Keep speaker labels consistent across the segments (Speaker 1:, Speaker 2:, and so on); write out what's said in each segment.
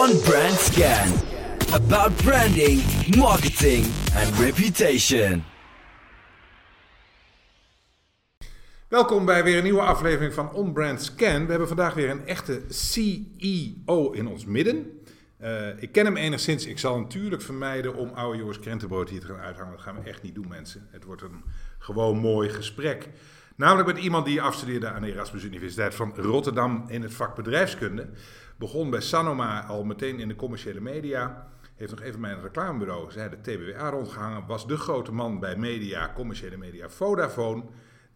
Speaker 1: On Brand Scan. About branding, marketing and reputation.
Speaker 2: Welkom bij weer een nieuwe aflevering van On Brand Scan. We hebben vandaag weer een echte CEO in ons midden. Uh, ik ken hem enigszins. Ik zal natuurlijk vermijden om oude Joris Krentenbrood hier te gaan uithangen. Dat gaan we echt niet doen, mensen. Het wordt een gewoon mooi gesprek. Namelijk met iemand die afstudeerde aan de Erasmus Universiteit van Rotterdam in het vak bedrijfskunde. Begon bij Sanoma al meteen in de commerciële media. Heeft nog even bij een reclamebureau, zij de TBWA rondgehangen. Was de grote man bij media, commerciële media, Vodafone.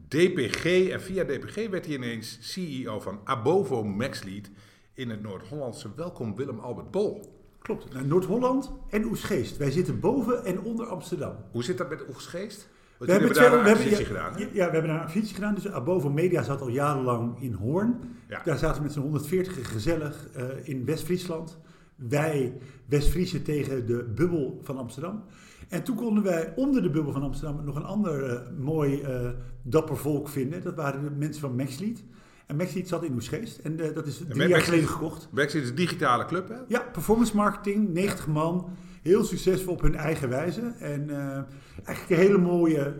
Speaker 2: DPG en via DPG werd hij ineens CEO van Abovo Maxlead in het Noord-Hollandse. Welkom Willem Albert Bol.
Speaker 3: Klopt, naar Noord-Holland en Oesgeest. Wij zitten boven en onder Amsterdam.
Speaker 2: Hoe zit dat met Oesgeest?
Speaker 3: We hebben, daar een acquisitie gedaan. Ja, ja, we hebben daar een acquisitie gedaan. Dus Abovo Media zat al jarenlang in Hoorn. Daar zaten we met z'n 140 gezellig uh, in West-Friesland. Wij, West-Friese, tegen de bubbel van Amsterdam. En toen konden wij onder de bubbel van Amsterdam nog een ander uh, mooi uh, dapper volk vinden. Dat waren de mensen van Maxlead. En Maxlead zat in Oesgeest. En dat is drie jaar geleden gekocht.
Speaker 2: Maxlead is een digitale club, hè?
Speaker 3: Ja, performance marketing, 90 man. Heel succesvol op hun eigen wijze. En eigenlijk een hele mooie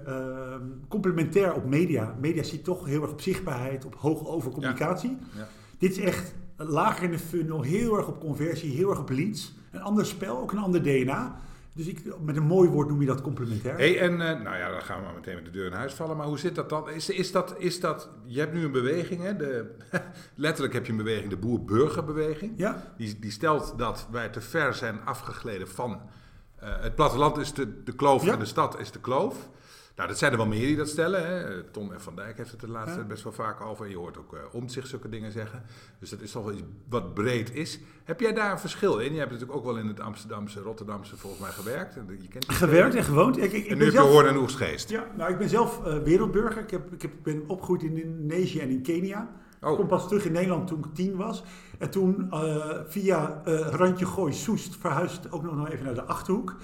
Speaker 3: complementair op media. Media ziet toch heel erg op zichtbaarheid, op hoog over communicatie. Ja. Ja. Dit is echt lager in de funnel, heel erg op conversie, heel erg op leads. Een ander spel, ook een ander DNA. Dus ik, met een mooi woord noem je dat complementair.
Speaker 2: Hey, en uh, nou ja, dan gaan we maar meteen met de deur in huis vallen. Maar hoe zit dat dan? Is, is, dat, is dat, je hebt nu een beweging, hè? De, letterlijk heb je een beweging, de boer-burgerbeweging.
Speaker 3: Ja.
Speaker 2: Die, die stelt dat wij te ver zijn afgegleden van... Uh, het platteland is de, de kloof ja. en de stad is de kloof. Nou, dat zijn er wel meer die dat stellen. Hè. Tom en Van Dijk heeft het de laatste ja. best wel vaak over. En je hoort ook uh, om zich zulke dingen zeggen. Dus dat is toch wel iets wat breed is. Heb jij daar een verschil in? Je hebt natuurlijk ook wel in het Amsterdamse, Rotterdamse volgens mij gewerkt. Je
Speaker 3: kent gewerkt en gewoond. Ik, ik,
Speaker 2: en nu heb zelf, je Hoorn en Oegstgeest.
Speaker 3: Ja, nou, ik ben zelf uh, wereldburger. Ik, heb, ik heb, ben opgegroeid in Indonesië en in Kenia. Oh. Ik kom pas terug in Nederland toen ik tien was. En toen uh, via Randje Gooi Soest verhuisd ook nog even naar de Achterhoek.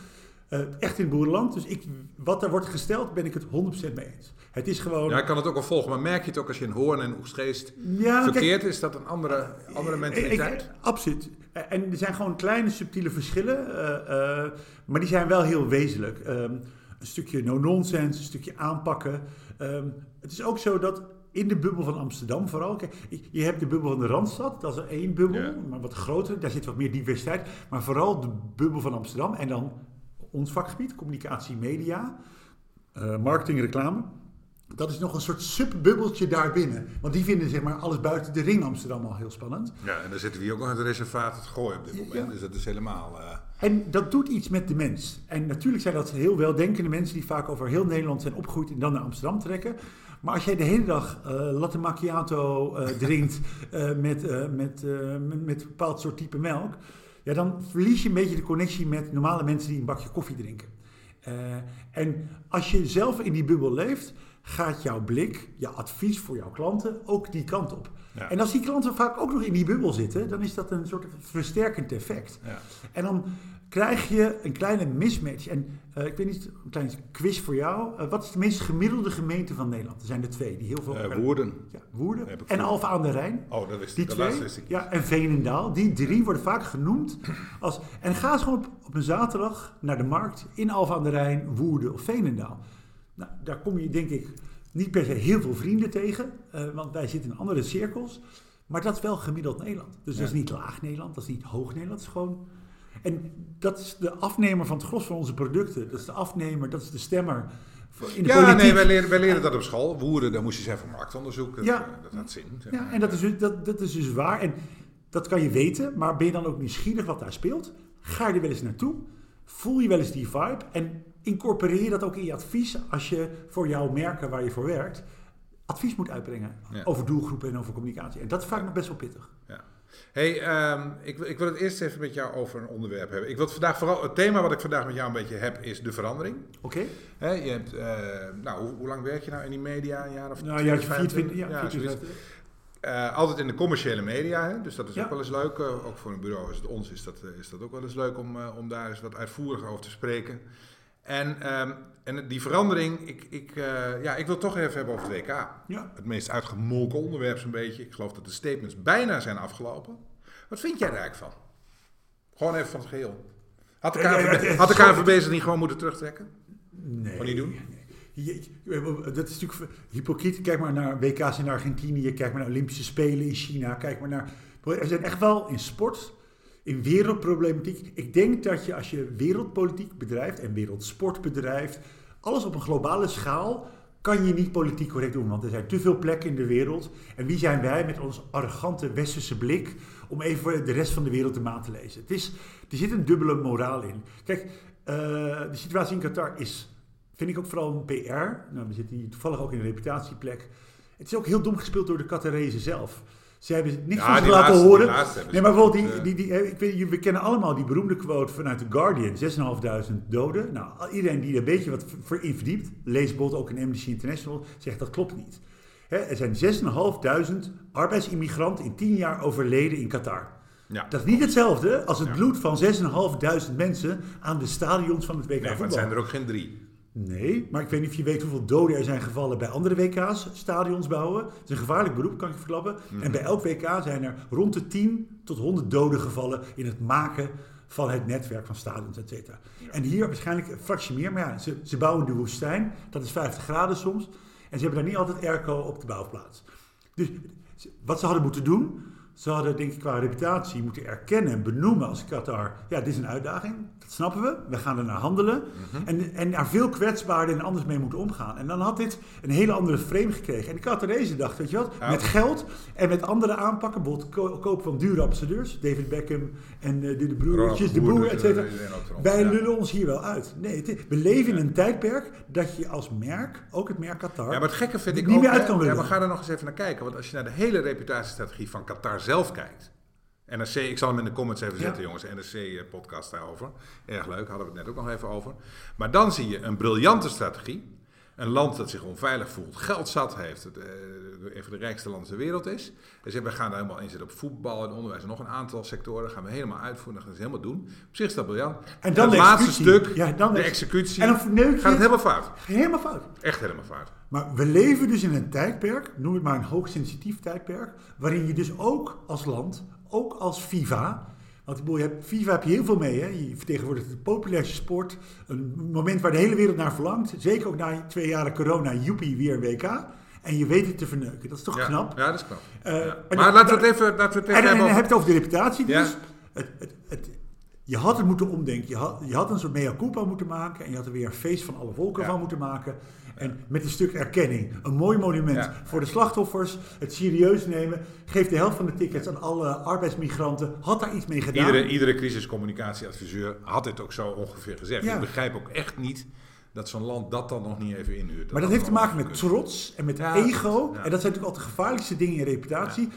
Speaker 3: Uh, echt in het boerenland. Dus ik, wat er wordt gesteld, ben ik het 100% mee eens. Het is gewoon...
Speaker 2: Ja, ik kan het ook wel volgen. Maar merk je het ook als je in Hoorn en Oegstgeest ja, verkeerd? Kijk, is dat een andere, andere mentaliteit?
Speaker 3: Ik, ik, absoluut. En er zijn gewoon kleine subtiele verschillen. Uh, uh, maar die zijn wel heel wezenlijk. Um, een stukje no-nonsense, een stukje aanpakken. Um, het is ook zo dat in de bubbel van Amsterdam vooral. Kijk, je hebt de bubbel van de Randstad, dat is er één bubbel, ja. maar wat groter. Daar zit wat meer diversiteit. Maar vooral de bubbel van Amsterdam en dan ons vakgebied, communicatie, media, uh, marketing, reclame. Dat is nog een soort subbubbeltje daarbinnen. Want die vinden zeg maar alles buiten de ring Amsterdam al heel spannend.
Speaker 2: Ja, en dan zitten we hier ook nog in het reservaat het gooien op dit moment. Ja. Dus dat is helemaal... Uh...
Speaker 3: En dat doet iets met de mens. En natuurlijk zijn dat heel weldenkende mensen die vaak over heel Nederland zijn opgegroeid en dan naar Amsterdam trekken. Maar als jij de hele dag uh, latte macchiato uh, drinkt met, met, met, met een bepaald soort type melk ja, dan verlies je een beetje de connectie met normale mensen die een bakje koffie drinken. Uh, en als je zelf in die bubbel leeft, gaat jouw blik, je advies voor jouw klanten ook die kant op. Ja. En als die klanten vaak ook nog in die bubbel zitten, dan is dat een soort versterkend effect.
Speaker 2: Ja.
Speaker 3: En dan krijg je een kleine mismatch. En uh, ik weet niet, een klein quiz voor jou. Uh, wat is de meest gemiddelde gemeente van Nederland? Er zijn er twee die heel veel.
Speaker 2: Uh, Woerden.
Speaker 3: Ja, Woerden. En Alphen aan de Rijn.
Speaker 2: Oh, dat is
Speaker 3: die twee.
Speaker 2: Wist ik
Speaker 3: ja, en Veenendaal. Die drie worden vaak genoemd als. En ga eens gewoon op, op een zaterdag naar de markt in Alphen aan de Rijn, Woerden of Veenendaal. Nou, daar kom je denk ik niet per se heel veel vrienden tegen, want wij zitten in andere cirkels. Maar dat is wel gemiddeld Nederland. Dus ja. dat is niet laag Nederland, dat is niet hoog Nederland, dat is gewoon en dat is de afnemer van het gros van onze producten. Dat is de afnemer, dat is de stemmer.
Speaker 2: In de ja, politiek. nee, wij leren, wij leren dat op school. Woeren, dan moest je zijn voor marktonderzoek.
Speaker 3: Ja,
Speaker 2: dat had zin.
Speaker 3: Zeg maar. Ja, en dat is, dat, dat is dus waar. En dat kan je weten, maar ben je dan ook nieuwsgierig wat daar speelt? Ga je er wel eens naartoe? Voel je wel eens die vibe? En incorporeer dat ook in je advies als je voor jouw merken waar je voor werkt advies moet uitbrengen ja. over doelgroepen en over communicatie. En dat is vaak nog best wel pittig.
Speaker 2: Ja. Hey, um, ik, ik, wil het eerst even met jou over een onderwerp hebben. Ik wil het vandaag vooral, het thema wat ik vandaag met jou een beetje heb, is de verandering.
Speaker 3: Oké.
Speaker 2: Okay. je hebt, uh, nou, hoe, hoe, lang werk je nou in die media? Een jaar of
Speaker 3: Nou, ja, 24, ja, 24.
Speaker 2: Uh, altijd in de commerciële media, hè? dus dat is ja. ook wel eens leuk. Uh, ook voor een bureau als het ons is dat, is dat ook wel eens leuk om, om daar eens wat uitvoeriger over te spreken. En, um, en die verandering, ik, ik, uh, ja, ik wil het toch even hebben over het WK.
Speaker 3: Ja.
Speaker 2: Het meest uitgemolken onderwerp zo'n beetje. Ik geloof dat de statements bijna zijn afgelopen. Wat vind jij er eigenlijk van? Gewoon even van het geheel. Had de KNVB, had de
Speaker 3: sorry.
Speaker 2: KNVB ze niet gewoon moeten terugtrekken?
Speaker 3: Nee.
Speaker 2: Wat niet doen?
Speaker 3: Dat is natuurlijk hypocriet. Kijk maar naar WK's in Argentinië, kijk maar naar Olympische Spelen in China, kijk maar naar... Er zijn echt wel in sport, in wereldproblematiek... Ik denk dat je als je wereldpolitiek bedrijft en wereldsport bedrijft... alles op een globale schaal kan je niet politiek correct doen. Want er zijn te veel plekken in de wereld. En wie zijn wij met ons arrogante westerse blik... om even de rest van de wereld de maat te lezen? Het is, er zit een dubbele moraal in. Kijk, eh, de situatie in Qatar is vind ik ook vooral een PR. Nou, we zitten hier toevallig ook in een reputatieplek. Het is ook heel dom gespeeld door de Qatarezen zelf. Ze hebben niks
Speaker 2: Ja,
Speaker 3: van zich
Speaker 2: die
Speaker 3: laten
Speaker 2: laatste-
Speaker 3: horen. nee, maar bijvoorbeeld die, die, die, eh, ik weet, we kennen allemaal die beroemde quote vanuit The Guardian. 6.500 doden. Nou, iedereen die er een beetje wat voor in verdiept, leest bijvoorbeeld ook in Amnesty International, zegt dat klopt niet. Er zijn 6.500 arbeidsimmigranten in 10 jaar overleden in Qatar.
Speaker 2: Ja.
Speaker 3: Dat is niet hetzelfde als het
Speaker 2: Ja.
Speaker 3: bloed van 6.500 mensen aan de stadions van het WK
Speaker 2: Nee, maar
Speaker 3: voetbal.
Speaker 2: het zijn er ook geen drie.
Speaker 3: Nee, maar ik weet niet of je weet hoeveel doden er zijn gevallen bij andere WK's, stadions bouwen. Het is een gevaarlijk beroep, kan ik je verklappen.
Speaker 2: Mhm.
Speaker 3: En bij elk WK zijn er rond de 10 tot 100 doden gevallen in het maken van het netwerk van stadions, et cetera. En hier waarschijnlijk een fractie meer, maar ja, ze, ze bouwen de woestijn, dat is 50 graden soms. En ze hebben daar niet altijd airco op de bouwplaats. Dus wat ze hadden moeten doen, ze hadden denk ik qua reputatie moeten erkennen en benoemen als Qatar. Ja, dit is een uitdaging, snappen we. We gaan er naar handelen. En, en er veel kwetsbaarder en anders mee moeten omgaan. En dan had dit een hele andere frame gekregen. En de Qatarezen dachten, weet je wat,
Speaker 2: Ja.
Speaker 3: met geld en met andere aanpakken, bijvoorbeeld ko- kopen van dure ambassadeurs, David Beckham en eh, de, de broertjes, de
Speaker 2: Boer, dus,
Speaker 3: et cetera.
Speaker 2: eh.
Speaker 3: Wij
Speaker 2: Ja.
Speaker 3: lullen ons hier wel uit. Nee, het we leven in een tijdperk dat je als merk, ook het merk Qatar,
Speaker 2: Ja, maar het gekke vind ik
Speaker 3: niet
Speaker 2: ook...
Speaker 3: meer uit kan
Speaker 2: ja,
Speaker 3: lullen.
Speaker 2: maar ga er nog eens even naar kijken. Want als je naar de hele reputatiestrategie van Qatar zelf kijkt... NRC, ik zal hem in de comments even
Speaker 3: Ja.
Speaker 2: zetten, jongens. NRC-podcast daarover. Erg leuk, hadden we het net ook nog even over. Maar dan zie je een briljante strategie. Een land dat zich onveilig voelt, geld zat heeft, het, eh, een van de rijkste landen ter wereld is. En zeggen, we gaan daar helemaal inzetten op voetbal en onderwijs en nog een aantal sectoren. gaan we helemaal uitvoeren, dat gaan ze helemaal doen. Op zich is dat briljant.
Speaker 3: En dan
Speaker 2: het laatste stuk,
Speaker 3: Ja, dan
Speaker 2: de executie,
Speaker 3: En dan
Speaker 2: gaat het
Speaker 3: het.
Speaker 2: helemaal fout.
Speaker 3: helemaal fout.
Speaker 2: Echt helemaal fout.
Speaker 3: Maar we leven dus in een tijdperk, noem het maar een hoogsensitief tijdperk, waarin je dus ook als land, ook als FIFA, want ik bedoel, je hebt, FIFA heb je heel veel mee, hè? je vertegenwoordigt de populairste sport, een moment waar de hele wereld naar verlangt, zeker ook na twee jaren corona, joepie, weer een WK, en je weet het te verneuken. Dat is toch
Speaker 2: Ja,
Speaker 3: knap?
Speaker 2: Ja, dat is knap.
Speaker 3: Eh,
Speaker 2: Ja. Maar laten we het even, laten we het even
Speaker 3: En, en
Speaker 2: hebben
Speaker 3: dan
Speaker 2: over...
Speaker 3: heb je het over de reputatie dus.
Speaker 2: Ja.
Speaker 3: Het, het, het, je had het moeten omdenken. Je had, je had een soort mea culpa moeten maken. En je had er weer een feest van alle volken van moeten maken. En met een stuk erkenning. Een mooi monument
Speaker 2: Ja.
Speaker 3: voor de slachtoffers. Het serieus nemen. Geef de helft van de tickets aan alle arbeidsmigranten. Had daar iets mee gedaan.
Speaker 2: Iedere, iedere crisiscommunicatieadviseur had dit ook zo ongeveer gezegd.
Speaker 3: Ja.
Speaker 2: Ik begrijp ook echt niet dat zo'n land dat dan nog niet even inhuurt.
Speaker 3: Maar dat heeft te maken met trots en met
Speaker 2: Ja,
Speaker 3: ego. En dat zijn natuurlijk altijd de gevaarlijkste dingen in reputatie.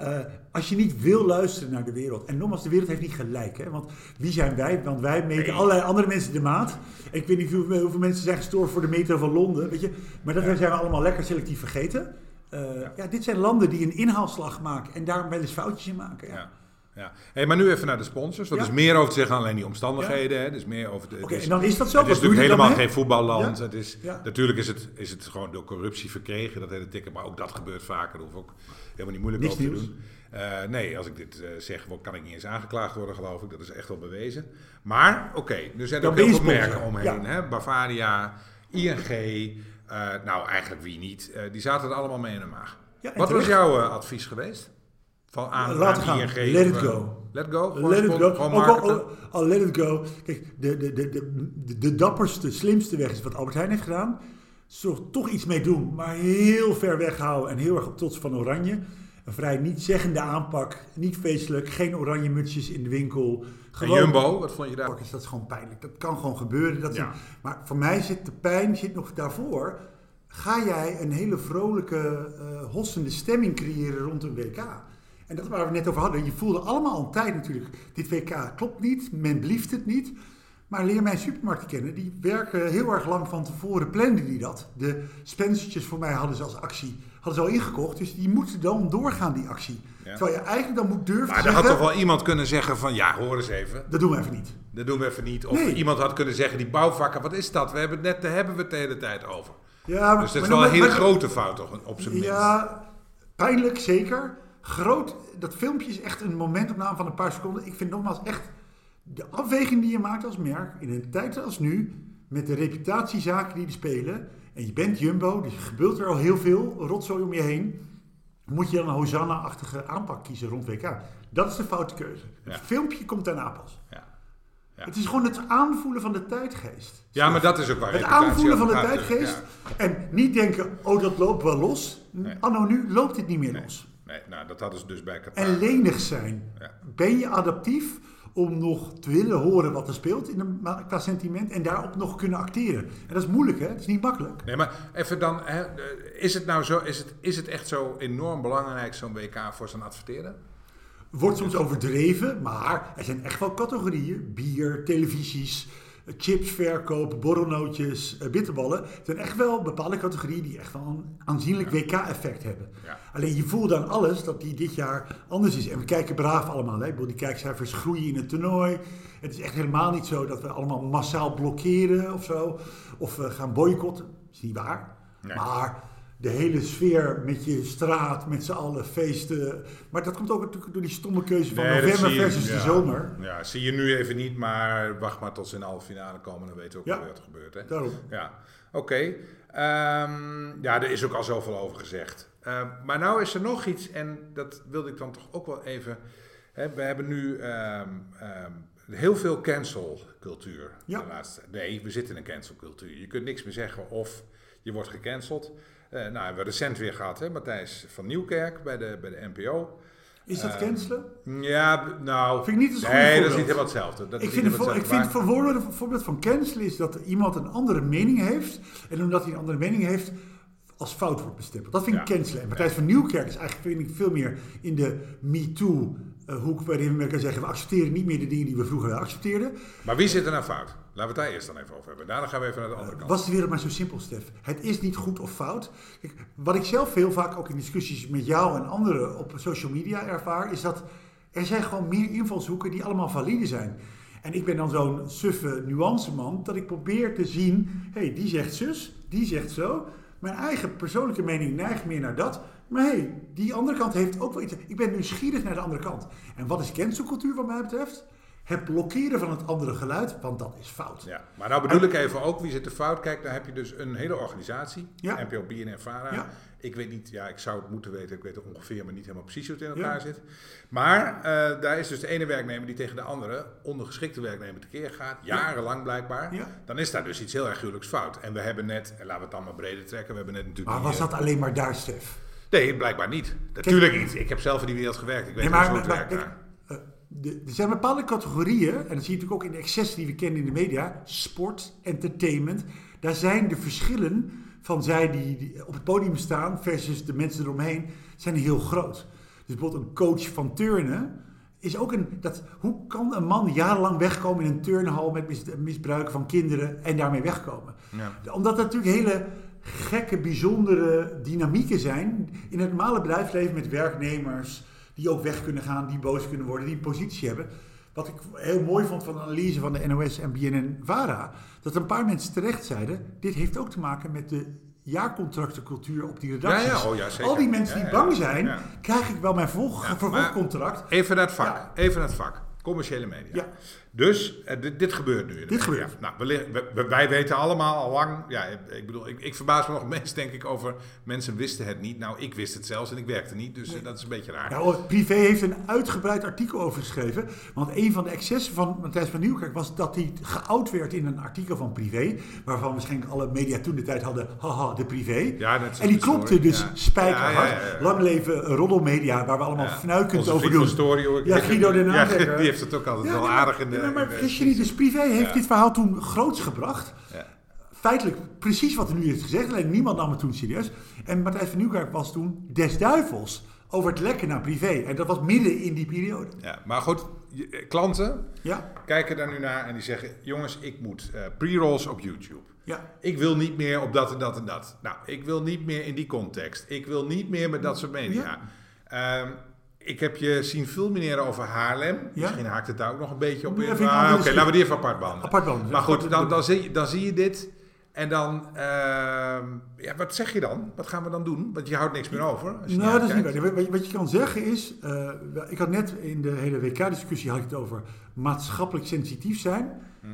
Speaker 3: Eh, als je niet wil luisteren naar de wereld. En nogmaals, de wereld heeft niet gelijk. Hè? Want wie zijn wij? Want wij meten
Speaker 2: Nee.
Speaker 3: allerlei andere mensen de maat. Ik weet niet hoeveel, hoeveel mensen zijn gestorven voor de metro van Londen. Weet je? Maar dat zijn we allemaal lekker selectief vergeten. Eh, ja. dit zijn landen die een inhaalslag maken. En daar wel eens foutjes in maken. Ja.
Speaker 2: Ja. Hey, maar nu even naar de sponsors.
Speaker 3: Ja.
Speaker 2: er is meer over te zeggen alleen die omstandigheden. Hè. Is meer over de, het
Speaker 3: Oké,
Speaker 2: is-
Speaker 3: en dan is dat zo.
Speaker 2: Het is natuurlijk
Speaker 3: dan
Speaker 2: helemaal geen voetballand.
Speaker 3: Ja.
Speaker 2: Het is,
Speaker 3: Ja.
Speaker 2: Natuurlijk is het, is het gewoon door corruptie verkregen, dat hele ticket. Maar ook dat gebeurt vaker. Daar hoef ik ook helemaal niet moeilijk
Speaker 3: Niks
Speaker 2: over te doen. Eh, nee, als ik dit eh, zeg, kan ik niet eens aangeklaagd worden, geloof ik. Dat is echt wel bewezen. Maar, oké, er zijn
Speaker 3: Dan
Speaker 2: ook heel veel merken omheen.
Speaker 3: Ja.
Speaker 2: Hè? Bavaria, ING, eh, nou eigenlijk wie niet. Die zaten er allemaal mee in de maag. Wat was jouw advies geweest? Van aan,
Speaker 3: Laten gaan.
Speaker 2: ING?
Speaker 3: Let it go.
Speaker 2: Let go? Gewoon
Speaker 3: Let it go. Ook al, al, let it go. Kijk, de, de, de, de, de, dapperste, slimste weg is wat Albert Heijn heeft gedaan. Zorg toch iets mee doen, maar heel ver weghouden en heel erg op trots van oranje. Een vrij niet-zeggende aanpak, niet feestelijk, geen oranje mutsjes in de winkel.
Speaker 2: En Jumbo, wat vond je daar?
Speaker 3: Pakkers, dat is gewoon pijnlijk. Dat kan gewoon gebeuren. Dat is
Speaker 2: Ja.
Speaker 3: een- maar voor mij zit de pijn zit nog daarvoor. Ga jij een hele vrolijke, eh hossende stemming creëren rond een WK? En dat is waar we net over hadden. Je voelde allemaal al een tijd natuurlijk. Dit WK klopt niet, men blieft het niet. Maar leer mijn supermarkten kennen. Die werken heel erg lang van tevoren, planden die dat. De spencertjes voor mij hadden ze als actie hadden ze al ingekocht. Dus die moeten dan doorgaan, die actie.
Speaker 2: Ja.
Speaker 3: Terwijl je eigenlijk dan moet durven
Speaker 2: Maar er had toch wel iemand kunnen zeggen van, ja, hoor eens even.
Speaker 3: Dat doen we even niet.
Speaker 2: Dat doen we even niet. Of
Speaker 3: Nee.
Speaker 2: iemand had kunnen zeggen, die bouwvakken, wat is dat? We hebben het net, daar hebben we het de hele tijd over.
Speaker 3: Ja,
Speaker 2: Dus dat is wel een hele grote fout toch, op zijn minst.
Speaker 3: Ja, pijnlijk zeker. Groot, dat filmpje is echt een momentopname van een paar seconden. Ik vind nogmaals echt de afweging die je maakt als merk in een tijd als nu, met de reputatiezaken die er spelen, en je bent Jumbo, dus er gebeurt er al heel veel rotzooi om je heen, moet je dan een Hosanna-achtige aanpak kiezen rond WK. Dat is de foute keuze.
Speaker 2: Ja.
Speaker 3: Het filmpje komt daarna pas.
Speaker 2: Ja. Ja.
Speaker 3: Het is gewoon het aanvoelen van de tijdgeest.
Speaker 2: Ja, maar dat is ook waar
Speaker 3: Het aanvoelen van de
Speaker 2: gaat,
Speaker 3: tijdgeest.
Speaker 2: ja.
Speaker 3: En niet denken, oh dat loopt wel los.
Speaker 2: Nee.
Speaker 3: Anno nu loopt dit niet meer
Speaker 2: Nee.
Speaker 3: los.
Speaker 2: Nee, nou, dat hadden ze dus bij Qatar.
Speaker 3: En lenig zijn.
Speaker 2: Ja.
Speaker 3: Ben je adaptief om nog te willen horen wat er speelt in qua sentiment en daarop nog kunnen acteren? En dat is moeilijk hè, het is niet makkelijk.
Speaker 2: Nee, maar even dan, hè, eh, is het nou zo, is het, is het echt zo enorm belangrijk, zo'n WK, voor zijn adverteren?
Speaker 3: Wordt soms overdreven, maar er zijn echt wel categorieën. Bier, televisies, eh, chipsverkoop, borrelnootjes, eh, bitterballen. Er zijn echt wel bepaalde categorieën die echt wel een aanzienlijk WK-effect hebben.
Speaker 2: Ja.
Speaker 3: Alleen je voelt dan alles dat die dit jaar anders is. En we kijken braaf allemaal. Hè? Ik bedoel, die kijkcijfers groeien in het toernooi. Het is echt helemaal niet zo dat we allemaal massaal blokkeren of zo. Of we gaan boycotten. Dat is niet waar.
Speaker 2: Nee.
Speaker 3: Maar de hele sfeer met je straat, met z'n allen feesten. Maar dat komt ook natuurlijk door die stomme keuze van
Speaker 2: Nee,
Speaker 3: november
Speaker 2: je-
Speaker 3: versus de zomer.
Speaker 2: Ja, zie je nu even niet, maar wacht maar tot ze in de halve finale komen, dan weten we ook
Speaker 3: Ja.
Speaker 2: wel wat er gebeurt. Hè?
Speaker 3: Daarom.
Speaker 2: Ja, oké. Ehm, ja, er is ook al zoveel over gezegd. Ehm, maar nou is er nog iets, en dat wilde ik dan toch ook wel even... Hè, we hebben nu ehm, heel veel cancel-cultuur.
Speaker 3: Ja.
Speaker 2: de laatste. Nee, we zitten in een cancel-cultuur. Je kunt niks meer zeggen of je wordt gecanceld. Eh, nou, hebben we recent weer gehad, hè, Matthijs van Nieuwkerk bij de, bij de NPO.
Speaker 3: Is dat
Speaker 2: Ehm,
Speaker 3: cancelen?
Speaker 2: Ja, nou...
Speaker 3: Vind ik niet goed
Speaker 2: Nee, dat is niet helemaal hetzelfde. Dat
Speaker 3: Ik vind, het ik vind voorbeeld, een voorbeeld van cancelen is dat iemand een andere mening heeft. En omdat hij een andere mening heeft, als fout wordt bestempeld. Dat vind ik
Speaker 2: Ja.
Speaker 3: cancelen. En Matthijs van Nieuwkerk is eigenlijk vind ik, veel meer in de MeToo eh, hoek. Waarin we kunnen zeggen, we accepteren niet meer de dingen die we vroeger accepteerden.
Speaker 2: Maar wie zit er nou fout? Laten we het daar eerst dan even over hebben. Daarna gaan we even naar de andere kant.
Speaker 3: Was de wereld maar zo simpel, Stef? Het is niet goed of fout. Wat ik zelf heel vaak ook in discussies met jou en anderen op social media ervaar, is dat er zijn gewoon meer invalshoeken die allemaal valide zijn. En ik ben dan zo'n suffe nuanceman dat ik probeer te zien, hé, hey, die zegt zus, die zegt zo. Mijn eigen persoonlijke mening neigt meer naar dat. Maar hé, hey, die andere kant heeft ook wel iets. Ik ben nieuwsgierig naar de andere kant. En wat is cancelcultuur wat mij betreft? Het blokkeren van het andere geluid, want dat is fout.
Speaker 2: Ja, maar nou bedoel ik even ook, wie zit er fout? Kijk, dan heb je dus een hele organisatie.
Speaker 3: Ja.
Speaker 2: NPO, BNN, VARA.
Speaker 3: Ja.
Speaker 2: Ik weet niet, ja, ik zou het moeten weten. Ik weet het ongeveer, maar niet helemaal precies hoe het in
Speaker 3: Ja.
Speaker 2: elkaar zit. Maar eh, daar is dus de ene werknemer die tegen de andere ondergeschikte werknemer tekeer gaat. Jarenlang blijkbaar.
Speaker 3: Ja.
Speaker 2: Dan is daar dus iets heel erg gruwelijks fout. En we hebben net, en laten we het dan maar breder trekken. We hebben net natuurlijk...
Speaker 3: Maar was dat alleen maar daar, Stef?
Speaker 2: Nee, blijkbaar niet. Natuurlijk niet. Ik heb zelf in die wereld gewerkt. Ik weet
Speaker 3: Nee,
Speaker 2: hoe
Speaker 3: maar,
Speaker 2: het
Speaker 3: maar-
Speaker 2: werkt
Speaker 3: maar-
Speaker 2: daar.
Speaker 3: De- er zijn bepaalde categorieën, en dat zie je natuurlijk ook in de excessen die we kennen in de media, sport, entertainment. Daar zijn de verschillen van zij die, die op het podium staan versus de mensen eromheen, zijn heel groot. Dus bijvoorbeeld een coach van turnen is ook een. Dat, hoe kan een man jarenlang wegkomen in een turnhal met mis, misbruik van kinderen en daarmee wegkomen?
Speaker 2: Ja.
Speaker 3: Omdat dat natuurlijk hele gekke, bijzondere dynamieken zijn in het normale bedrijfsleven met werknemers die ook weg kunnen gaan, die boos kunnen worden, die een positie hebben. Wat ik heel mooi vond van de analyse van de NOS en BNN-VARA, dat een paar mensen terecht zeiden, dit heeft ook te maken met de jaarcontractencultuur op die redacties.
Speaker 2: Ja, ja, oh ja.
Speaker 3: Al die mensen die bang zijn, krijg ik wel mijn vervolgcontract.
Speaker 2: Even naar het vak. Even naar het vak. Commerciële media.
Speaker 3: Ja.
Speaker 2: Dus eh, dit, dit gebeurt nu. de
Speaker 3: Dit gebeurt.
Speaker 2: Nou, we- we- wij weten allemaal al lang. Ja, ik bedoel, ik, ik verbaas me nog meest, denk ik, over mensen wisten het niet. Nou, ik wist het zelfs en ik werkte niet. Dus eh, dat is een beetje raar.
Speaker 3: Nou, Privé heeft een uitgebreid artikel over geschreven. Want een van de excessen van Matthijs van Nieuwkerk was dat hij geout werd in een artikel van Privé. Waarvan waarschijnlijk alle media toen de tijd hadden, haha, de Privé.
Speaker 2: Ja, net zo
Speaker 3: en die
Speaker 2: de
Speaker 3: klopte dus
Speaker 2: Ja.
Speaker 3: spijkerhard.
Speaker 2: Ja, ja, ja, ja.
Speaker 3: Lang leven roddelmedia, waar we allemaal
Speaker 2: Ja.
Speaker 3: fnuikend over doen.
Speaker 2: Story, hoor.
Speaker 3: Ja, Guido
Speaker 2: Ja,
Speaker 3: Aandekker.
Speaker 2: die heeft het ook altijd
Speaker 3: Ja,
Speaker 2: wel aardig in de...
Speaker 3: maar
Speaker 2: de-
Speaker 3: vergis je niet, dus Privé heeft
Speaker 2: Ja.
Speaker 3: dit verhaal toen groots gebracht.
Speaker 2: Ja.
Speaker 3: Feitelijk precies wat er nu is gezegd, alleen niemand nam het toen serieus. En Matthijs van Nieuwkerk was toen des duivels over het lekken naar Privé. En dat was midden in die periode.
Speaker 2: Ja, maar goed, eh, klanten
Speaker 3: Ja,
Speaker 2: kijken daar nu naar en die zeggen... Jongens, ik moet eh, pre-rolls op YouTube.
Speaker 3: ja.
Speaker 2: Ik wil niet meer op dat en dat en dat. Nou, ik wil niet meer in die context. Ik wil niet meer met dat soort media. Ehm, ik heb je zien fulmineren over Haarlem.
Speaker 3: Ja.
Speaker 2: Misschien haakt het daar ook nog een beetje op in. Ah, Oké, laten we die even apart behandelen. Maar goed, dan, dan, zie, je- dan zie je dit. En dan, ehm, ja, wat zeg je dan? Wat gaan we dan doen? Want je houdt niks meer over. Als je
Speaker 3: Nou, dat is niet waar. Wat je- Wat je kan zeggen is, eh, ik had net in de hele WK-discussie had ik het over maatschappelijk sensitief zijn.
Speaker 2: Hm.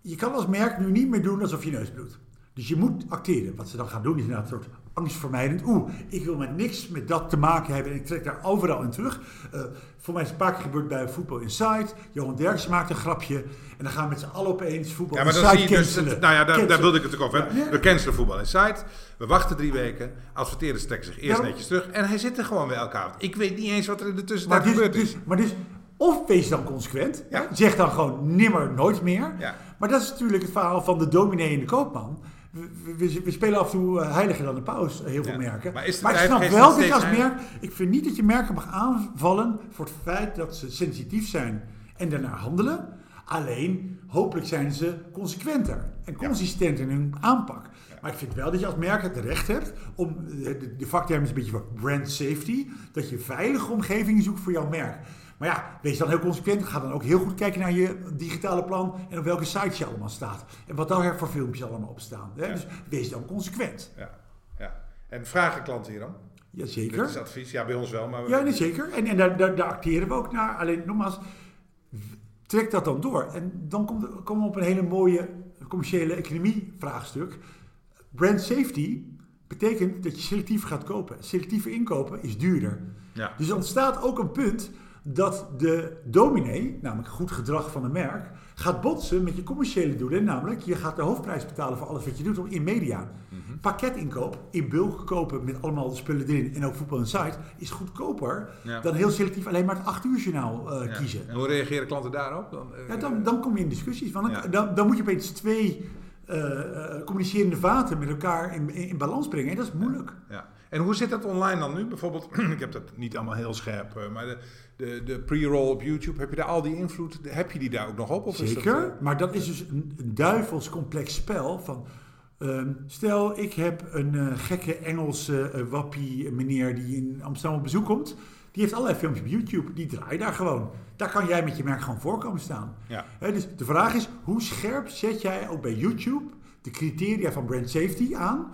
Speaker 3: Je kan als merk nu niet meer doen alsof je neus bloedt. Dus je moet acteren. Wat ze dan gaan doen is inderdaad een soort angstvermijdend. Oeh, ik wil met niks met dat te maken hebben en ik trek daar overal in terug. Eh, voor mij is het een paar keer gebeurd bij Voetbal Insight. Johan Derksen maakt een grapje en dan gaan we met z'n allen opeens Voetbal
Speaker 2: Ja, maar dan
Speaker 3: Insight
Speaker 2: zie je dus, nou ja, daar, wilde ik het ook over hebben.
Speaker 3: Ja.
Speaker 2: We cancelen voetbal in site. We wachten drie weken. Adverteerders trekken zich eerst
Speaker 3: Ja.
Speaker 2: netjes terug. En hij zit er gewoon elke avond. Ik weet niet eens wat er in de tussentijd
Speaker 3: dus,
Speaker 2: gebeurd is.
Speaker 3: dus, maar dus, of wees dan consequent.
Speaker 2: Ja.
Speaker 3: Zeg dan gewoon nimmer, nooit meer.
Speaker 2: Ja.
Speaker 3: Maar dat is natuurlijk het verhaal van de dominee en de koopman. We, we, we spelen af en toe eh, heiliger dan de paus, eh, heel veel
Speaker 2: Ja.
Speaker 3: merken.
Speaker 2: Maar
Speaker 3: ik snap wel dat je als
Speaker 2: heilig?
Speaker 3: merk... Ik vind niet dat je merken mag aanvallen voor het feit dat ze sensitief zijn en daarnaar handelen. Alleen, hopelijk zijn ze consequenter en consistent in hun aanpak. Maar ik vind wel dat je als merk het recht hebt om, eh, de, de vakterm is een beetje voor brand safety, dat je veilige omgeving zoekt voor jouw merk. Maar ja, wees dan heel consequent. Ga dan ook heel goed kijken naar je digitale plan en op welke sites je allemaal staat. En wat daar voor filmpjes allemaal op staan. Hè?
Speaker 2: Ja.
Speaker 3: Dus wees dan consequent.
Speaker 2: Ja, ja. En vragen klanten hier dan?
Speaker 3: Jazeker.
Speaker 2: is advies. Ja, bij ons wel. Maar we-
Speaker 3: Ja, nee, zeker. En, en daar, daar, daar acteren we ook naar. Alleen nogmaals, trek dat dan door. En dan komt, komen we op een hele mooie commerciële economie vraagstuk. Brand safety betekent dat je selectief gaat kopen. Selectieve inkopen is duurder.
Speaker 2: Ja.
Speaker 3: Dus er ontstaat ook een punt dat de dominee, namelijk goed gedrag van een merk, gaat botsen met je commerciële doelen. Namelijk, je gaat de hoofdprijs betalen voor alles wat je doet in media.
Speaker 2: Mhm.
Speaker 3: Pakketinkoop, in bulk kopen met allemaal de spullen erin en ook voetbal en site, is goedkoper
Speaker 2: Ja.
Speaker 3: dan heel selectief alleen maar het 8 uur journaal eh,
Speaker 2: Ja.
Speaker 3: kiezen.
Speaker 2: En hoe reageren klanten daarop? Dan, eh,
Speaker 3: Ja, dan, dan kom je in discussies. Want dan,
Speaker 2: Ja.
Speaker 3: dan, dan moet je opeens twee eh, communicerende vaten met elkaar in, in, in balans brengen. En dat is moeilijk.
Speaker 2: Ja. En hoe zit dat online dan nu? Bijvoorbeeld, ik heb dat niet allemaal heel scherp, eh, maar de, de, de pre-roll op YouTube, heb je daar al die invloed, heb je die daar ook nog op? Of dat,
Speaker 3: Zeker,
Speaker 2: eh,
Speaker 3: maar dat is dus een, een duivels complex spel van... ehm, stel, ik heb een eh, gekke Engelse wappie meneer die in Amsterdam op bezoek komt. Die heeft allerlei filmpjes op YouTube, die draai daar gewoon. Daar kan jij met je merk gewoon voor komen staan.
Speaker 2: ja.
Speaker 3: Dus de vraag is, hoe scherp zet jij ook bij YouTube de criteria van brand safety aan?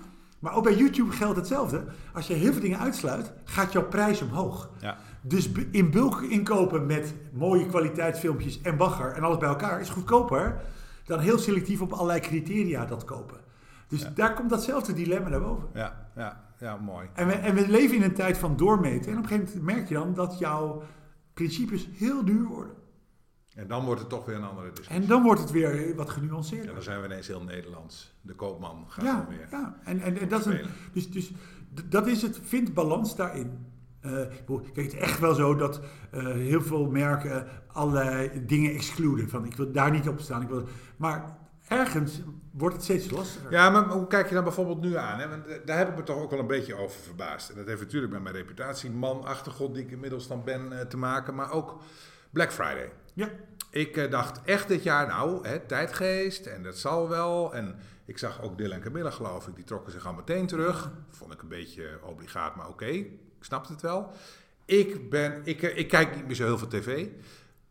Speaker 3: Maar ook bij YouTube geldt hetzelfde. Als je heel veel dingen uitsluit, gaat jouw prijs omhoog.
Speaker 2: Ja.
Speaker 3: Dus in bulk inkopen met mooie kwaliteitsfilmpjes en bagger en alles bij elkaar is goedkoper dan heel selectief op allerlei criteria dat kopen. Dus daar komt datzelfde dilemma naar boven.
Speaker 2: Ja, ja, ja, mooi.
Speaker 3: En we, en we leven in een tijd van doormeten. En op een gegeven moment merk je dan dat jouw principes heel duur worden.
Speaker 2: En dan wordt het toch weer een andere discussie.
Speaker 3: En dan wordt het weer wat
Speaker 2: Ja,
Speaker 3: genuanceerder.
Speaker 2: dan zijn we ineens heel Nederlands. De koopman gaat
Speaker 3: Ja,
Speaker 2: dan weer.
Speaker 3: ja. En, en, en dat, een, dus, dus dat is het. Vind balans daarin. Eh, ik bedoel, kijk, het is echt wel zo dat eh, heel veel merken allerlei dingen excluden. Van ik wil daar niet op staan. Ik wil, maar ergens wordt het steeds lastiger.
Speaker 2: Ja, maar hoe kijk je dan bijvoorbeeld nu aan? Hè? Want eh, daar heb ik me toch ook wel een beetje over verbaasd. En dat heeft natuurlijk met mijn reputatie, man, achtergrond die ik inmiddels dan ben eh, te maken. Maar ook Black Friday.
Speaker 3: Ja.
Speaker 2: Ik eh, dacht echt dit jaar, nou, hè, tijdgeest en dat zal wel. En ik zag ook Dylan en Camilla, geloof ik, die trokken zich al meteen terug. Vond ik een beetje obligaat, maar oké, ik snapte het wel. Ik, ben, ik, eh, ik kijk niet meer zo heel veel tv.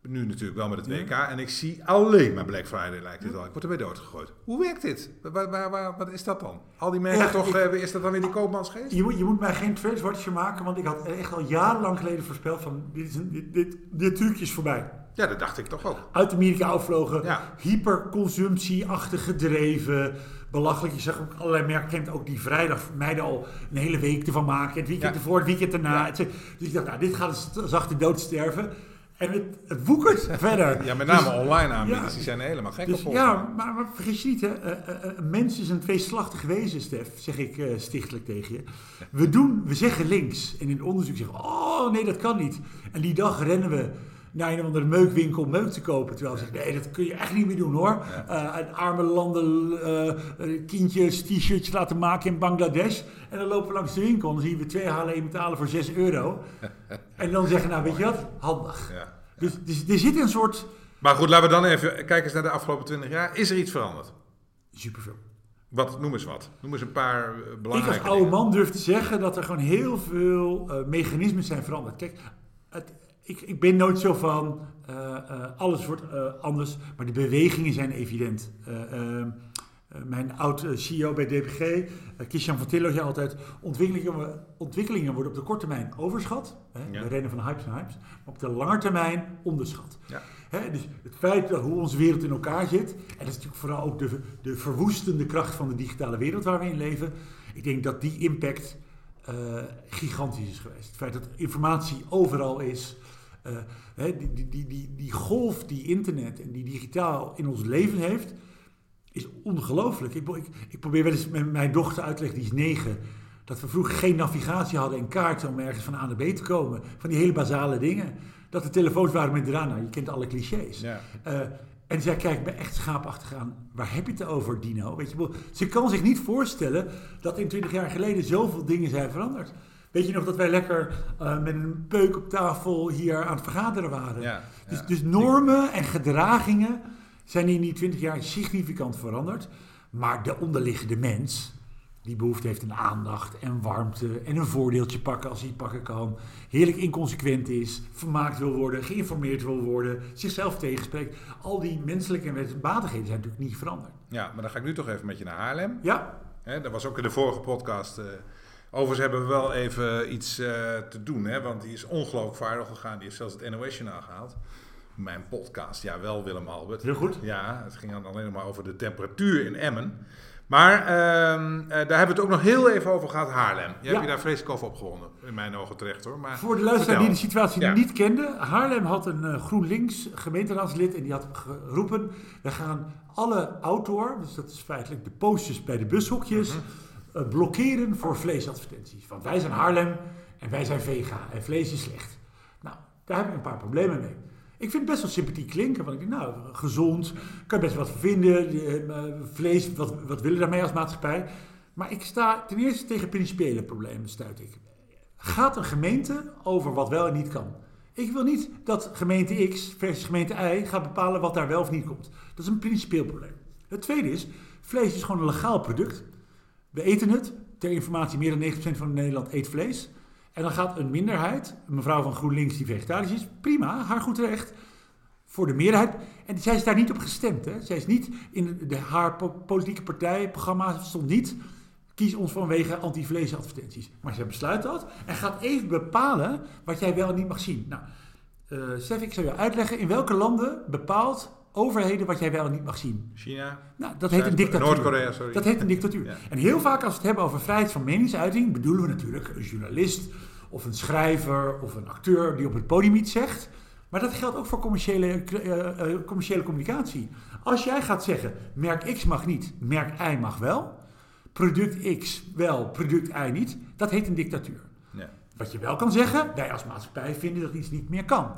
Speaker 2: Nu natuurlijk wel met het WK. En ik zie alleen maar Black Friday lijkt het wel. Ik word erbij doodgegooid. Hoe werkt dit? Waar, waar, waar- wat is dat dan? Al die merken
Speaker 3: Ja,
Speaker 2: toch,
Speaker 3: ik-
Speaker 2: eh, is dat dan in die koopmansgeest?
Speaker 3: Je moet, je moet mij geen trendwatcher maken, want ik had echt al jarenlang geleden voorspeld van dit, is een, dit, dit, dit trucje is voorbij.
Speaker 2: Ja, dat dacht ik toch ook.
Speaker 3: Uit Amerika afvlogen,
Speaker 2: Ja.
Speaker 3: hyperconsumptie-achtig gedreven, belachelijk. Je zag ook allerlei merken ook die vrijdag meiden al een hele week ervan maken. Het weekend
Speaker 2: Ja.
Speaker 3: ervoor, het weekend erna.
Speaker 2: Ja.
Speaker 3: Dus ik dacht, nou, dit gaat een zachte dood sterven. En het, het woekert verder.
Speaker 2: Ja, met name
Speaker 3: Dus-
Speaker 2: online aanbieders, die zijn helemaal gek
Speaker 3: Dus
Speaker 2: op.
Speaker 3: ja, maar, maar vergis je niet, hè. eh, een mens is een tweeslachtig wezen, Stef, zeg ik stichtelijk tegen je. We doen, we zeggen links en in het onderzoek zeggen we, oh nee, dat kan niet. En die dag rennen we naar een of andere meukwinkel meuk te kopen. Terwijl zeggen, nee, dat kun je echt niet meer doen hoor. Eh, uit arme landen eh, eh, kindjes t-shirtjes laten maken in Bangladesh. En dan lopen we langs de winkel en dan zien we twee H&M metalen voor 6 euro. En dan zeggen, nou weet je wat, handig.
Speaker 2: Ja.
Speaker 3: Dus, dus er zit een soort
Speaker 2: Maar goed, laten we dan even kijken eens naar de afgelopen 20 jaar. Is er iets veranderd?
Speaker 3: superveel.
Speaker 2: Wat, noem eens wat. Noem eens een paar eh,
Speaker 3: Ik
Speaker 2: belangrijke
Speaker 3: als oude man durf te zeggen dat er gewoon heel veel eh, mechanismen zijn veranderd. Kijk, het, ik, ik ben nooit zo van eh, eh, alles wordt eh, anders, maar de bewegingen zijn evident. Eh, ehm, Eh, mijn oud-CEO bij DPG, Christian van Tillo, zei altijd... Ontwikkelingen, ontwikkelingen worden op de korte termijn overschat. Hè,
Speaker 2: Ja.
Speaker 3: We rennen van hypes en hypes. Maar op de lange termijn onderschat.
Speaker 2: Ja.
Speaker 3: Hè, dus het feit dat hoe onze wereld in elkaar zit... en dat is natuurlijk vooral ook de, de verwoestende kracht van de digitale wereld waar we in leven... ik denk dat die impact eh, gigantisch is geweest. Het feit dat informatie overal is... eh, hè, die, die, die, die, die golf die internet en die digitaal in ons leven heeft... is ongelooflijk. Ik, ik, ik probeer wel eens met mijn dochter uit te leggen, die is negen... dat we vroeger geen navigatie hadden en kaarten om ergens van A naar B te komen. Van die hele basale dingen. Dat de telefoons waren met drana. Je kent alle clichés.
Speaker 2: Ja.
Speaker 3: Eh, en zij kijkt me echt schaapachtig aan. Waar heb je het over, Dino? Weet je, wel, ze kan zich niet voorstellen dat in 20 jaar geleden zoveel dingen zijn veranderd. Weet je nog dat wij lekker eh, met een peuk op tafel hier aan het vergaderen waren?
Speaker 2: Ja,
Speaker 3: Dus,
Speaker 2: ja.
Speaker 3: dus normen en gedragingen zijn in die 20 jaar significant veranderd. Maar de onderliggende mens, die behoefte heeft aan aandacht en warmte en een voordeeltje pakken als hij het pakken kan. Heerlijk inconsequent is, vermaakt wil worden, geïnformeerd wil worden, zichzelf tegenspreekt. Al die menselijke en wensbatigheden zijn natuurlijk niet veranderd.
Speaker 2: ja, maar dan ga ik nu toch even met je naar Haarlem.
Speaker 3: Ja,
Speaker 2: Hè, dat was ook in de vorige podcast. eh overigens hebben we wel even iets eh, te doen, hè, want die is ongelooflijk viral gegaan. Die heeft zelfs het NOS-journaal gehaald. Mijn podcast, ja wel Willem Albert.
Speaker 3: heel goed.
Speaker 2: Ja, het ging dan alleen maar over de temperatuur in Emmen. Maar ehm, eh, daar hebben we het ook nog heel even over gehad, Haarlem. Je
Speaker 3: Ja.
Speaker 2: hebt je daar vreselijk over opgewonden. In mijn ogen terecht hoor. Maar
Speaker 3: Voor de luisteraar die de situatie
Speaker 2: Ja.
Speaker 3: niet kende, Haarlem had een eh, GroenLinks gemeenteraadslid en die had geroepen: we gaan alle outdoor, dus dat is feitelijk de posters bij de bushokjes,
Speaker 2: Mhm.
Speaker 3: eh, blokkeren voor vleesadvertenties. Want wij zijn Haarlem en wij zijn vega en vlees is slecht. Nou, daar heb ik een paar problemen mee. Ik vind het best wel sympathiek klinken, want ik denk, nou, gezond, kan je best wat vinden. eh, vlees, wat, wat willen we daarmee als maatschappij? Maar ik sta ten eerste tegen principiële problemen, stuit ik. Gaat een gemeente over wat wel en niet kan? Ik wil niet dat gemeente X versus gemeente Y gaat bepalen wat daar wel of niet komt. Dat is een principieel probleem. Het tweede is, vlees is gewoon een legaal product. We eten het. Ter informatie, meer dan 90% van Nederland eet vlees. En dan gaat een minderheid, een mevrouw van GroenLinks die vegetarisch is, prima, haar goed recht, voor de meerderheid. En zij is daar niet op gestemd. Hè. Zij is niet in de, haar po- politieke partijprogramma stond niet, kies ons vanwege anti-vleesadvertenties. Maar zij besluit dat en gaat even bepalen wat jij wel en niet mag zien. Nou, eh Stef, ik zou je uitleggen, in welke landen bepaalt overheden wat jij wel en niet mag zien?
Speaker 2: China,
Speaker 3: Nou, dat heet een dictatuur.
Speaker 2: Noord-Korea, sorry.
Speaker 3: Dat heet een dictatuur.
Speaker 2: Ja.
Speaker 3: En heel vaak als we het hebben over vrijheid van meningsuiting, bedoelen we natuurlijk een journalist of een schrijver of een acteur die op het podium iets zegt. Maar dat geldt ook voor commerciële, eh, eh, commerciële communicatie. Als jij gaat zeggen, merk X mag niet, merk Y mag wel, product X wel, product Y niet, dat heet een dictatuur.
Speaker 2: Ja.
Speaker 3: Wat je wel kan zeggen, wij als maatschappij vinden dat iets niet meer kan.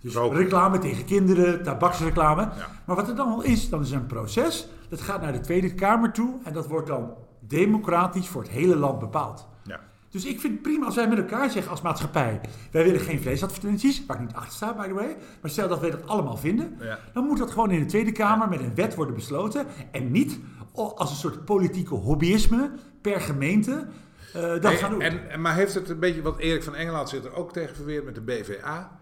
Speaker 3: Dus
Speaker 2: Roken.
Speaker 3: reclame tegen kinderen, tabaksreclame.
Speaker 2: Ja.
Speaker 3: Maar wat er dan al is, dan is een proces. Dat gaat naar de Tweede Kamer toe en dat wordt dan democratisch voor het hele land bepaald.
Speaker 2: Ja.
Speaker 3: Dus ik vind het prima als wij met elkaar zeggen als maatschappij... wij willen geen vleesadvertenties, waar ik niet achter sta, by the way. Maar stel dat wij dat allemaal vinden...
Speaker 2: Ja.
Speaker 3: dan moet dat gewoon in de Tweede Kamer met een wet worden besloten... en niet als een soort politieke hobbyisme per gemeente eh, dat
Speaker 2: Hey,
Speaker 3: gaan doen.
Speaker 2: en, maar heeft het een beetje, want Erik van Engeland zit er ook tegen verweerd met de BVA.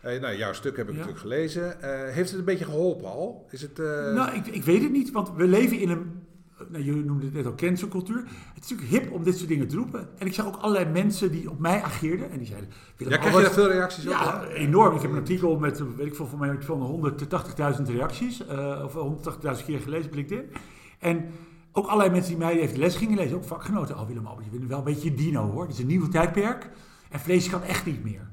Speaker 2: Eh, nou, jouw stuk heb ik
Speaker 3: Ja.
Speaker 2: natuurlijk gelezen. Eh, heeft het een beetje geholpen al? Is het, eh,
Speaker 3: Nou, ik, ik weet het niet, want we leven in een. Nou, je noemde het net al cancelcultuur. Het is natuurlijk hip om dit soort dingen te roepen. En ik zag ook allerlei mensen die op mij ageerden. En die zeiden. Willem
Speaker 2: ja, krijg je daar veel reacties op?
Speaker 3: Ja, enorm. Ik heb een artikel met, weet ik veel, voor mij van 180.000 reacties. of 180.000 keer gelezen op LinkedIn. En ook allerlei mensen die mij even les gingen lezen. Ook vakgenoten. Oh, Willem Albert, je bent wel een beetje dino hoor. Het is een nieuw tijdperk. En vlees kan echt niet meer.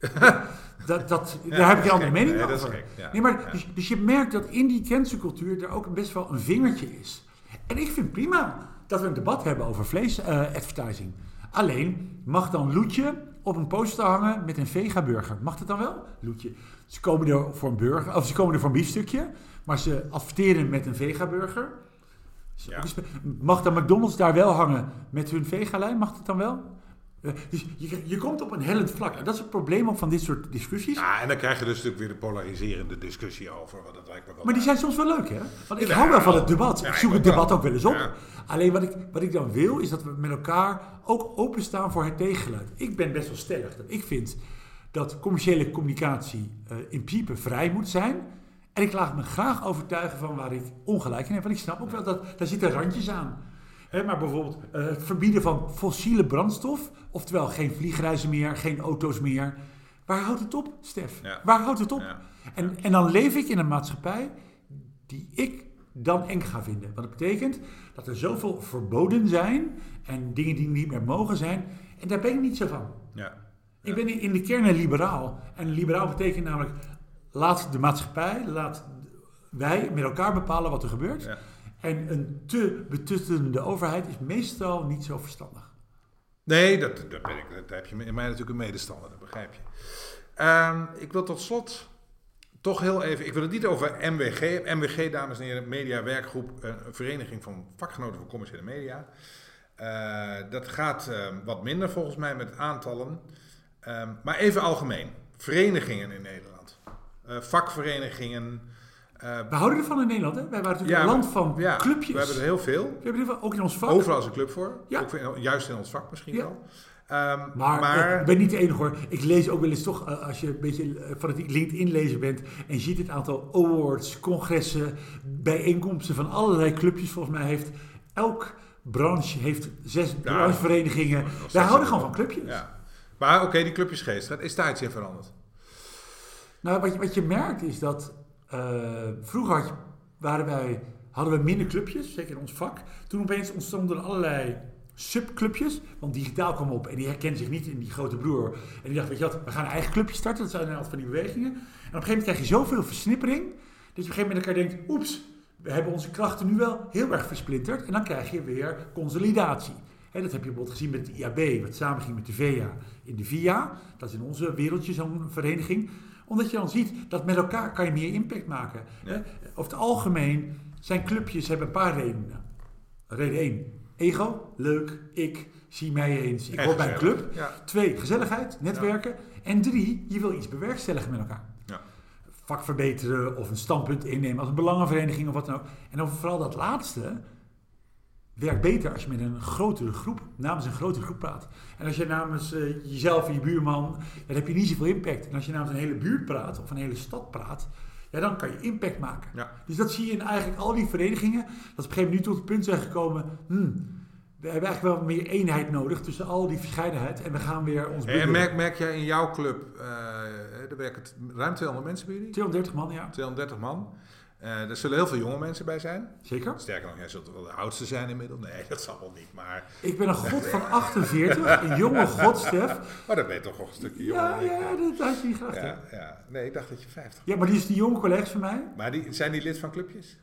Speaker 3: Dat, dat, daar heb ik een andere mening over.
Speaker 2: dat is gek.
Speaker 3: Nee, maar, dus, dus je merkt dat in die cancelcultuur er ook best wel een vingertje is. En ik vind prima dat we een debat hebben over vlees-advertising. Alleen, mag dan Loetje op een poster hangen met een vega-burger? Mag dat dan wel? Loetje. Ze komen er voor een burger, of ze komen er voor een biefstukje, maar ze adverteren met een vega-burger.
Speaker 2: Ja.
Speaker 3: Mag dan McDonald's daar wel hangen met hun vega-lijn? Mag dat dan wel? Eh, Dus je, je komt op een hellend vlak. En dat is het probleem ook van dit soort discussies.
Speaker 2: Ja, en dan krijg je dus natuurlijk weer de polariserende discussie over. Want dat lijkt me wel
Speaker 3: Maar die zijn soms wel leuk, hè? Want ik
Speaker 2: Ja,
Speaker 3: hou wel van het debat.
Speaker 2: Ja,
Speaker 3: ik zoek het debat ook wel eens op. Alleen wat ik, wat ik dan wil, is dat we met elkaar ook openstaan voor het tegengeluid. Ik ben best wel stellig. Dat ik vind dat commerciële communicatie eh, in principe vrij moet zijn. En ik laat me graag overtuigen van waar ik ongelijk in heb. Want ik snap ook wel dat daar zitten randjes aan. Maar bijvoorbeeld eh, het verbieden van fossiele brandstof. Oftewel geen vliegreizen meer, geen auto's meer. Waar houdt het op, Stef?
Speaker 2: Ja.
Speaker 3: Waar houdt het op?
Speaker 2: Ja.
Speaker 3: En, en dan leef ik in een maatschappij die ik dan eng ga vinden. Want dat betekent dat er zoveel verboden zijn en dingen die niet meer mogen zijn. En daar ben ik niet zo van.
Speaker 2: Ja.
Speaker 3: Ik ben in de kern een liberaal. En liberaal betekent namelijk, laat de maatschappij, laat wij met elkaar bepalen wat er gebeurt. En een te betuttelende overheid is meestal niet zo verstandig.
Speaker 2: Nee, dat, dat ben ik, daar heb je in mij natuurlijk een medestander, dat begrijp je. Ehm, ik wil tot slot toch heel even, ik wil het niet over MWG. MWG, dames en heren, Media Werkgroep, een vereniging van vakgenoten van commerciële media. Eh, dat gaat eh, wat minder volgens mij met aantallen. Ehm, maar even algemeen, verenigingen in Nederland. Eh, vakverenigingen. Eh,
Speaker 3: We houden ervan in Nederland, hè? Wij waren natuurlijk een land van
Speaker 2: ja,
Speaker 3: clubjes.
Speaker 2: We hebben er heel veel.
Speaker 3: We hebben er ook in ons vak.
Speaker 2: Overal is een club voor.
Speaker 3: Ja.
Speaker 2: Ook in- juist in ons vak misschien wel. Ehm,
Speaker 3: Maar,
Speaker 2: maar
Speaker 3: eh, ik ben niet de enige hoor. Ik lees ook wel eens toch, eh, als je een beetje eh, fanatiek LinkedIn-lezer bent en je ziet het aantal awards, congressen, bijeenkomsten van allerlei clubjes. Volgens mij heeft elk branche heeft zes brancheverenigingen. Wij houden gewoon van clubjes.
Speaker 2: Ja. Maar oké, die clubjes geestheid. Is daar iets in veranderd?
Speaker 3: Nou, wat je, wat je merkt is dat vroeger had waren wij, hadden we minder clubjes, zeker in ons vak. Toen opeens ontstonden er allerlei subclubjes, want digitaal kwam op en die herkende zich niet in die grote broer. En die dacht, weet je wat, we gaan een eigen clubje starten, dat zijn een van die bewegingen. En op een gegeven moment krijg je zoveel versnippering, dat je op een gegeven moment elkaar denkt, oeps, we hebben onze krachten nu wel heel erg versplinterd. En dan krijg je weer consolidatie. Hè, dat heb je bijvoorbeeld gezien met het IAB, wat samenging met de VIA in de VIA. Dat is in onze wereldje zo'n vereniging. Omdat je dan ziet dat met elkaar kan je meer impact maken.
Speaker 2: Ja.
Speaker 3: Hè. Over het algemeen zijn clubjes hebben een paar redenen. Reden 1, ego, leuk, ik zie mij eens, ik hoor bij een club.
Speaker 2: Ja.
Speaker 3: Twee, gezelligheid, netwerken. En drie, je wil iets bewerkstelligen met elkaar.
Speaker 2: Ja.
Speaker 3: Vak verbeteren of een standpunt innemen als een belangenvereniging of wat dan ook. En dan vooral dat laatste werkt beter als je met een grotere groep, namens een grotere groep praat. En als je namens eh, jezelf en je buurman, dan heb je niet zoveel impact. En als je namens een hele buurt praat of een hele stad praat, ja, dan kan je impact maken.
Speaker 2: Ja.
Speaker 3: Dus dat zie je in eigenlijk al die verenigingen. Dat op een gegeven moment nu tot het punt zijn gekomen. Hmm, we hebben eigenlijk wel meer eenheid nodig tussen al die verscheidenheid. En we gaan weer ons
Speaker 2: En merk, merk jij in jouw club, eh er werken t- ruim 200 mensen bij jullie?
Speaker 3: 230 man, ja.
Speaker 2: 230 man. Eh, er zullen heel veel jonge mensen bij zijn.
Speaker 3: Zeker.
Speaker 2: Sterker nog, jij zult wel de oudste zijn inmiddels. Nee, dat zal wel niet. Maar,
Speaker 3: Ik ben een god van 48, een jonge god, Stef.
Speaker 2: maar dan ben je toch nog een stukje jonger.
Speaker 3: Ja, ja, dat had je niet hè?
Speaker 2: ja, ja. Nee, ik dacht dat je 50
Speaker 3: Ja, maar die is die jonge collega's van mij.
Speaker 2: Maar die, zijn die lid van clubjes?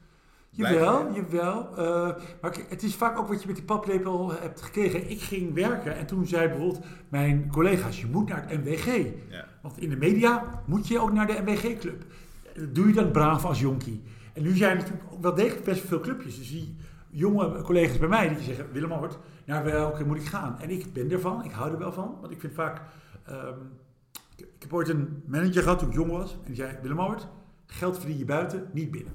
Speaker 3: Jawel, jawel. Eh, maar het is vaak ook wat je met die paplepel hebt gekregen. Ik ging werken en toen zei bijvoorbeeld mijn collega's, je moet naar het MWG.
Speaker 2: Ja.
Speaker 3: Want in de media moet je ook naar de MWG-club. Doe je dan braaf als jonkie. En nu zijn er natuurlijk ook wel degelijk best veel clubjes. Dus die jonge collega's bij mij die zeggen, Willem Hoort, naar welke moet ik gaan? En ik ben ervan, ik hou er wel van. Want ik vind vaak... ehm, ik, heb ooit een manager gehad toen ik jong was. En die zei, Willem Hoort, geld verdien je buiten, niet binnen.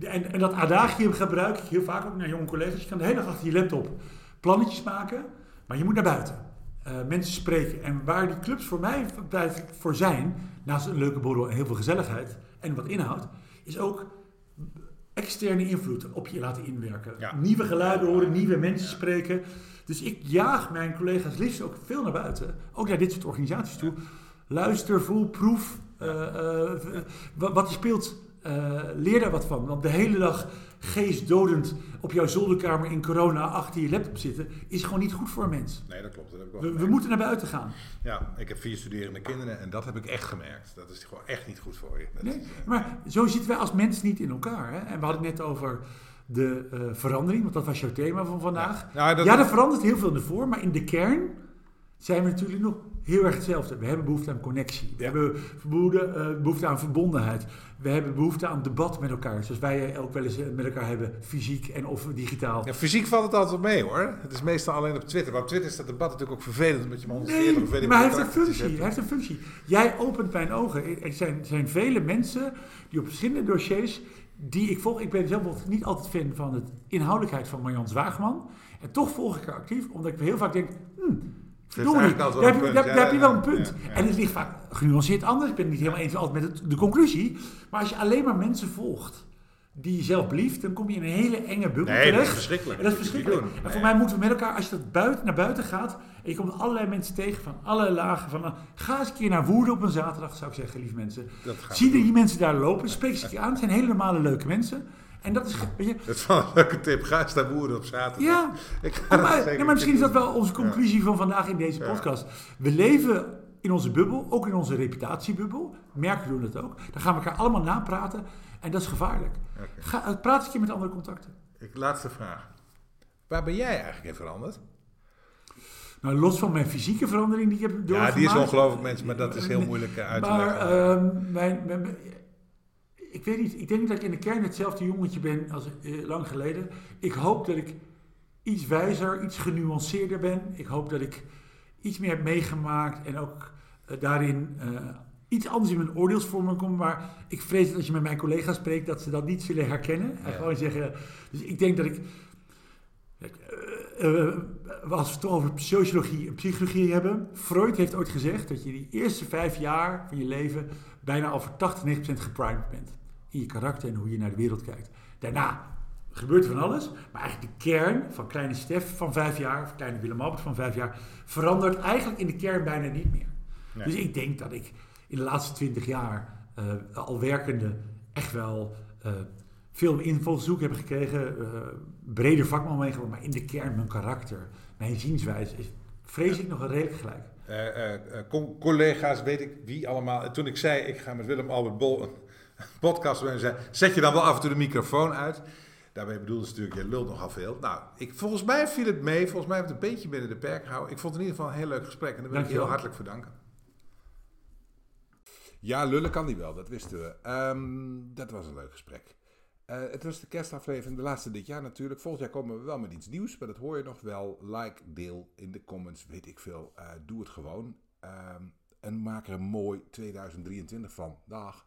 Speaker 3: En, en dat adagium gebruik ik heel vaak ook naar jonge collega's. Je kan de hele dag achter je laptop plannetjes maken, maar je moet naar buiten. Eh, mensen spreken. En waar die clubs voor mij voor zijn, naast een leuke borrel en heel veel gezelligheid en wat inhoud, is ook externe invloed op je laten inwerken.
Speaker 2: Ja.
Speaker 3: Nieuwe geluiden horen, nieuwe mensen spreken. Dus ik jaag mijn collega's liefst ook veel naar buiten. Ook naar dit soort organisaties toe. Luister, voel, proef. eh, eh, wat, er speelt, leer daar wat van. Want de hele dag geestdodend op jouw zolderkamer in corona achter je laptop zitten... is gewoon niet goed voor een mens.
Speaker 2: Nee, dat klopt. Dat heb ik wel
Speaker 3: We, moeten naar buiten gaan.
Speaker 2: Ja, ik heb vier studerende kinderen en dat heb ik echt gemerkt. Dat is gewoon echt niet goed voor je. Dat
Speaker 3: Nee,
Speaker 2: is, eh,
Speaker 3: maar zo zitten wij als mens niet in elkaar. Hè? En we hadden het net over de eh, verandering, want dat was jouw thema van vandaag.
Speaker 2: Ja, Nou, dat-
Speaker 3: ja, er verandert heel veel in de vorm, maar in de kern zijn we natuurlijk nog heel erg hetzelfde. We hebben behoefte aan connectie. We hebben behoefte, eh, behoefte aan verbondenheid. We hebben behoefte aan debat met elkaar. Zoals wij ook wel eens eh, met elkaar hebben, fysiek en of digitaal.
Speaker 2: Ja, fysiek valt het altijd mee hoor. Het is meestal alleen op Twitter. Maar op Twitter is dat debat natuurlijk ook vervelend. Omdat je maar 140
Speaker 3: Nee,
Speaker 2: of weet
Speaker 3: maar hij heeft een functie. Hij heeft een functie. Jij opent mijn ogen. Er zijn, zijn vele mensen die op verschillende dossiers die ik volg. Ik ben zelf niet altijd fan van de inhoudelijkheid van Marjan Zwaagman. En toch volg ik haar actief, omdat ik heel vaak denk, hmm, Daar,
Speaker 2: een
Speaker 3: daar, heb je wel een
Speaker 2: Ja,
Speaker 3: punt.
Speaker 2: ja, ja.
Speaker 3: En het ligt vaak genuanceerd anders. Ik ben het niet helemaal eens altijd met het- de conclusie. Maar als je alleen maar mensen volgt die je zelf belieft, dan kom je in een hele enge bubbel
Speaker 2: Nee, dat is
Speaker 3: terecht.
Speaker 2: verschrikkelijk.
Speaker 3: En dat is verschrikkelijk. En voor
Speaker 2: Nee.
Speaker 3: mij moeten we met elkaar, als je dat buiten, naar buiten gaat en je komt allerlei mensen tegen van allerlei lagen, van, nou, ga eens een keer naar Woerden op een zaterdag, zou ik zeggen, lieve mensen. Zie die mensen daar lopen, spreek ze een keer aan. Het zijn hele normale, leuke mensen. En dat is, weet je,
Speaker 2: wel een leuke tip. Ga eens naar Boeren op zaterdag.
Speaker 3: ja,
Speaker 2: Ik ga
Speaker 3: Ja,
Speaker 2: dat
Speaker 3: maar, ja, misschien is dat wel onze conclusie van vandaag in deze
Speaker 2: Ja.
Speaker 3: podcast. We leven in onze bubbel, ook in onze reputatiebubbel. Merken doen het ook. Dan gaan we elkaar allemaal napraten en dat is gevaarlijk. Ga, eh, praat een keer met andere contacten.
Speaker 2: Ik, laatste vraag. Waar ben jij eigenlijk in veranderd?
Speaker 3: Nou, los van mijn fysieke verandering die ik heb
Speaker 2: Ja,
Speaker 3: doorgemaakt.
Speaker 2: die is ongelooflijk, mensen, maar dat is heel moeilijk eh, uit te
Speaker 3: Maar
Speaker 2: leggen.
Speaker 3: ehm, mijn, mijn- mijn- ik weet niet, ik denk dat ik in de kern hetzelfde jongetje ben als eh, lang geleden. Ik hoop dat ik iets wijzer, iets genuanceerder ben. Ik hoop dat ik iets meer heb meegemaakt en ook eh, daarin eh, iets anders in mijn oordeelsvorming kom. Maar ik vrees dat als je met mijn collega's spreekt, dat ze dat niet zullen herkennen. En
Speaker 2: Ja.
Speaker 3: gewoon zeggen, dus ik denk dat ik... Als we het over sociologie en psychologie hebben. Freud heeft ooit gezegd dat je die eerste vijf jaar van je leven bijna al voor 80, 90% geprimed bent. In je karakter en hoe je naar de wereld kijkt. Daarna gebeurt er van alles. Maar eigenlijk de kern van kleine Stef van vijf jaar, of kleine Willem Albert van vijf jaar, verandert eigenlijk in de kern bijna niet meer.
Speaker 2: Nee.
Speaker 3: Dus ik denk dat ik in de laatste 20 jaar eh, al werkende echt wel eh, veel invalshoek heb gekregen. eh, breder vakman meegemaakt, maar in de kern mijn karakter, mijn zienswijze is, vrees ik nog wel redelijk gelijk.
Speaker 2: Collega's, weet ik wie allemaal. En toen ik zei, ik ga met Willem Albert Bol een podcast zei, zet je dan wel af en toe de microfoon uit. Daarmee bedoelde ze natuurlijk, je lult nogal veel. Nou, ik, volgens mij viel het mee. Volgens mij heeft het een beetje binnen de perken gehouden. Ik vond het in ieder geval een heel leuk gesprek. En daar wil ik je heel hartelijk voor danken. Ja, lullen kan die wel, dat wisten we. Ehm, dat was een leuk gesprek. Eh, het was de kerstaflevering, de laatste dit jaar natuurlijk. Volgend jaar komen we wel met iets nieuws, maar dat hoor je nog wel. Like, deel in de comments, weet ik veel. Eh, doe het gewoon. Ehm, en maak er een mooi 2023 van. Dag.